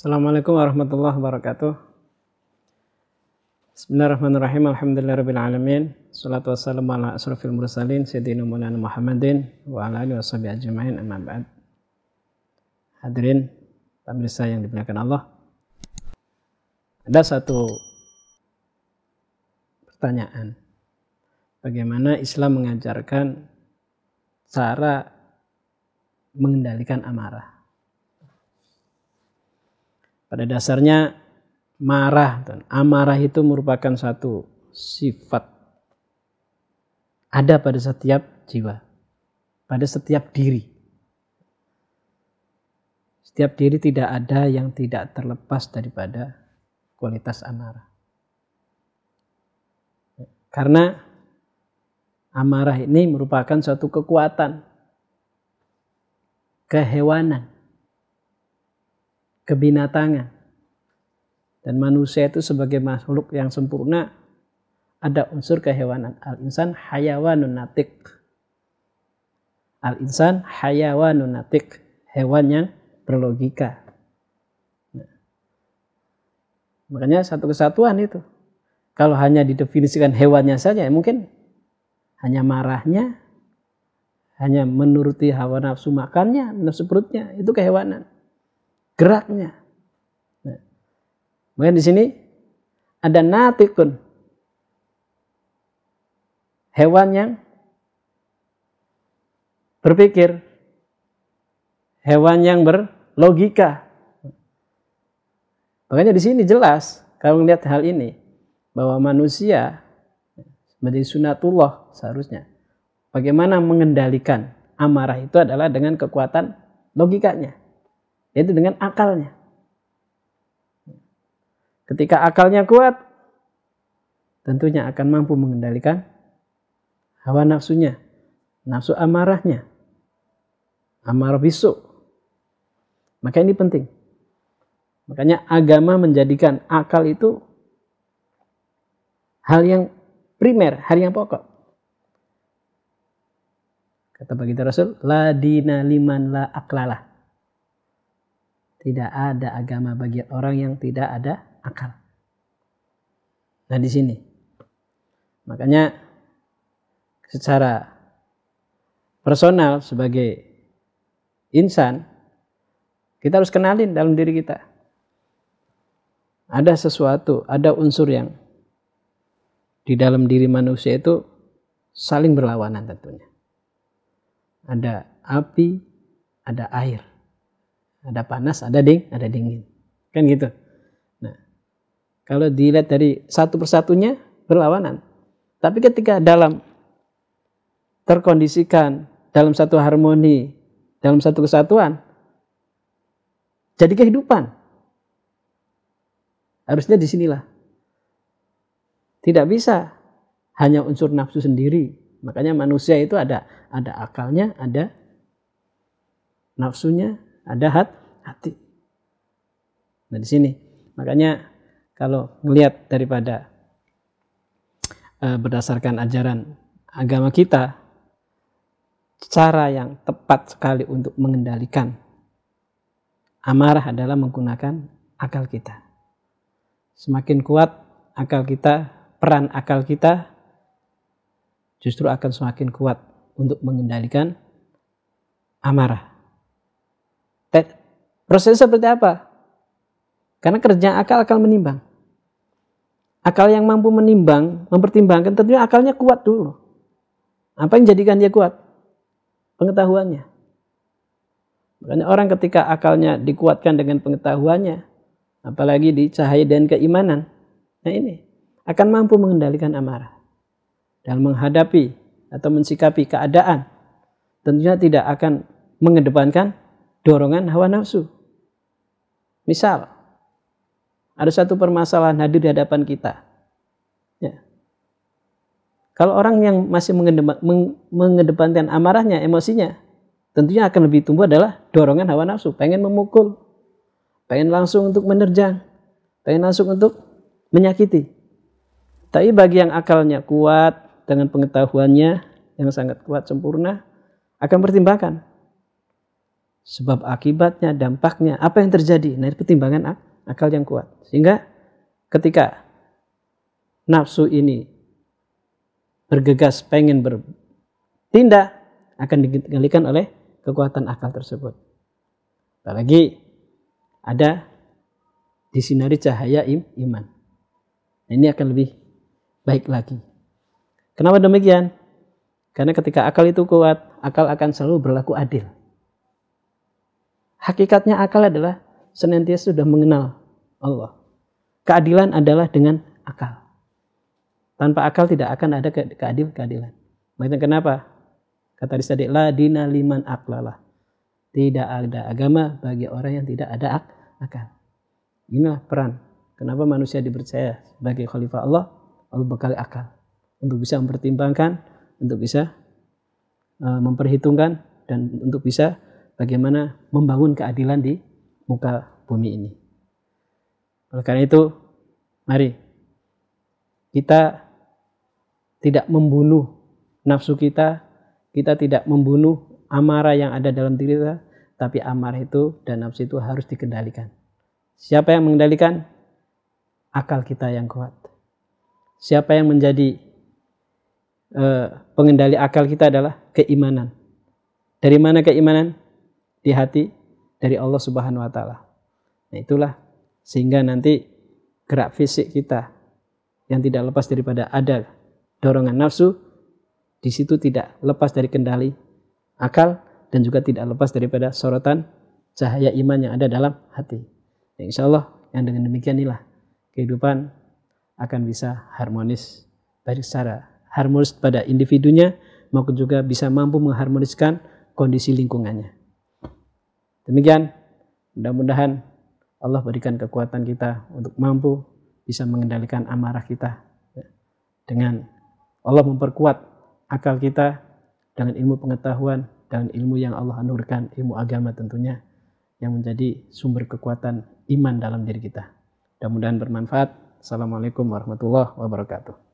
Assalamualaikum warahmatullahi wabarakatuh. Bismillahirrahmanirrahim. Alhamdulillahirrahmanirrahim. Salatu wassalamu ala asrafil mursalin. Sayyidina Maulana Muhammadin. Wa ala alihi wa ajma'in. Amma ba'd. Hadirin pemirsa yang dimuliakan Allah. Ada satu pertanyaan. Bagaimana Islam mengajarkan cara mengendalikan amarah? Pada dasarnya marah dan amarah itu merupakan satu sifat ada pada setiap jiwa, pada setiap diri. Setiap diri tidak ada yang tidak terlepas daripada kualitas amarah. Karena amarah ini merupakan suatu kekuatan, kehewanan kebinatangan. Dan manusia itu sebagai makhluk yang sempurna ada unsur kehewanan. Al-insan hayawanun natik. Al-insan hayawanun natik. Hewan yang berlogika. Nah. Makanya satu kesatuan itu. Kalau hanya didefinisikan hewannya saja, ya mungkin hanya marahnya, hanya menuruti hawa nafsu makannya, nafsu perutnya, itu kehewanan geraknya. Nah, kemudian di sini ada natikun. Hewan yang berpikir. Hewan yang berlogika. Makanya di sini jelas kalau melihat hal ini bahwa manusia menjadi sunatullah seharusnya. Bagaimana mengendalikan amarah itu adalah dengan kekuatan logikanya yaitu dengan akalnya. Ketika akalnya kuat, tentunya akan mampu mengendalikan hawa nafsunya, nafsu amarahnya, amarah bisu. Maka ini penting. Makanya agama menjadikan akal itu hal yang primer, hal yang pokok. Kata baginda Rasul, la dina liman la aklalah. Tidak ada agama bagi orang yang tidak ada akal. Nah di sini. Makanya secara personal sebagai insan kita harus kenalin dalam diri kita. Ada sesuatu, ada unsur yang di dalam diri manusia itu saling berlawanan tentunya. Ada api, ada air. Ada panas, ada ding, ada dingin. Kan gitu. Nah, kalau dilihat dari satu persatunya berlawanan. Tapi ketika dalam terkondisikan dalam satu harmoni, dalam satu kesatuan, jadi kehidupan. Harusnya di sinilah. Tidak bisa hanya unsur nafsu sendiri. Makanya manusia itu ada ada akalnya, ada nafsunya, ada hat, hati. Nah di sini makanya kalau ngelihat daripada uh, berdasarkan ajaran agama kita, cara yang tepat sekali untuk mengendalikan amarah adalah menggunakan akal kita. Semakin kuat akal kita, peran akal kita justru akan semakin kuat untuk mengendalikan amarah. Proses seperti apa? Karena kerja akal akal menimbang. Akal yang mampu menimbang, mempertimbangkan tentunya akalnya kuat dulu. Apa yang jadikan dia kuat? Pengetahuannya. Makanya orang ketika akalnya dikuatkan dengan pengetahuannya, apalagi di cahaya dan keimanan, nah ini akan mampu mengendalikan amarah dalam menghadapi atau mensikapi keadaan. Tentunya tidak akan mengedepankan dorongan hawa nafsu. Misal, ada satu permasalahan hadir di hadapan kita. Ya. Kalau orang yang masih mengedepankan amarahnya, emosinya, tentunya akan lebih tumbuh adalah dorongan hawa nafsu. Pengen memukul, pengen langsung untuk menerjang, pengen langsung untuk menyakiti. Tapi bagi yang akalnya kuat, dengan pengetahuannya yang sangat kuat, sempurna, akan pertimbangkan. Sebab akibatnya, dampaknya, apa yang terjadi. Nah, itu pertimbangan akal yang kuat. Sehingga ketika nafsu ini bergegas pengen bertindak akan dikendalikan oleh kekuatan akal tersebut. Apalagi ada disinari cahaya im, iman. Nah, ini akan lebih baik lagi. Kenapa demikian? Karena ketika akal itu kuat, akal akan selalu berlaku adil. Hakikatnya akal adalah senantiasa sudah mengenal Allah. Keadilan adalah dengan akal. Tanpa akal tidak akan ada keadil keadilan. Makanya kenapa? Kata tadi la dina liman aklalah. Tidak ada agama bagi orang yang tidak ada ak akal. Inilah peran. Kenapa manusia dipercaya sebagai khalifah Allah? Allah bekal akal. Untuk bisa mempertimbangkan, untuk bisa uh, memperhitungkan, dan untuk bisa bagaimana membangun keadilan di muka bumi ini. Oleh karena itu, mari kita tidak membunuh nafsu kita, kita tidak membunuh amarah yang ada dalam diri kita, tapi amarah itu dan nafsu itu harus dikendalikan. Siapa yang mengendalikan? Akal kita yang kuat. Siapa yang menjadi uh, pengendali akal kita adalah keimanan. Dari mana keimanan? Di hati dari Allah Subhanahu wa taala. Nah, itulah sehingga nanti gerak fisik kita yang tidak lepas daripada ada dorongan nafsu di situ tidak lepas dari kendali akal dan juga tidak lepas daripada sorotan cahaya iman yang ada dalam hati. Ya, insya Allah yang dengan demikian inilah kehidupan akan bisa harmonis baik secara harmonis pada individunya maupun juga bisa mampu mengharmoniskan kondisi lingkungannya. Demikian mudah-mudahan Allah berikan kekuatan kita untuk mampu bisa mengendalikan amarah kita ya, dengan Allah memperkuat akal kita dengan ilmu pengetahuan dan ilmu yang Allah anugerahkan, ilmu agama tentunya yang menjadi sumber kekuatan iman dalam diri kita. Mudah-mudahan bermanfaat. Assalamualaikum warahmatullahi wabarakatuh.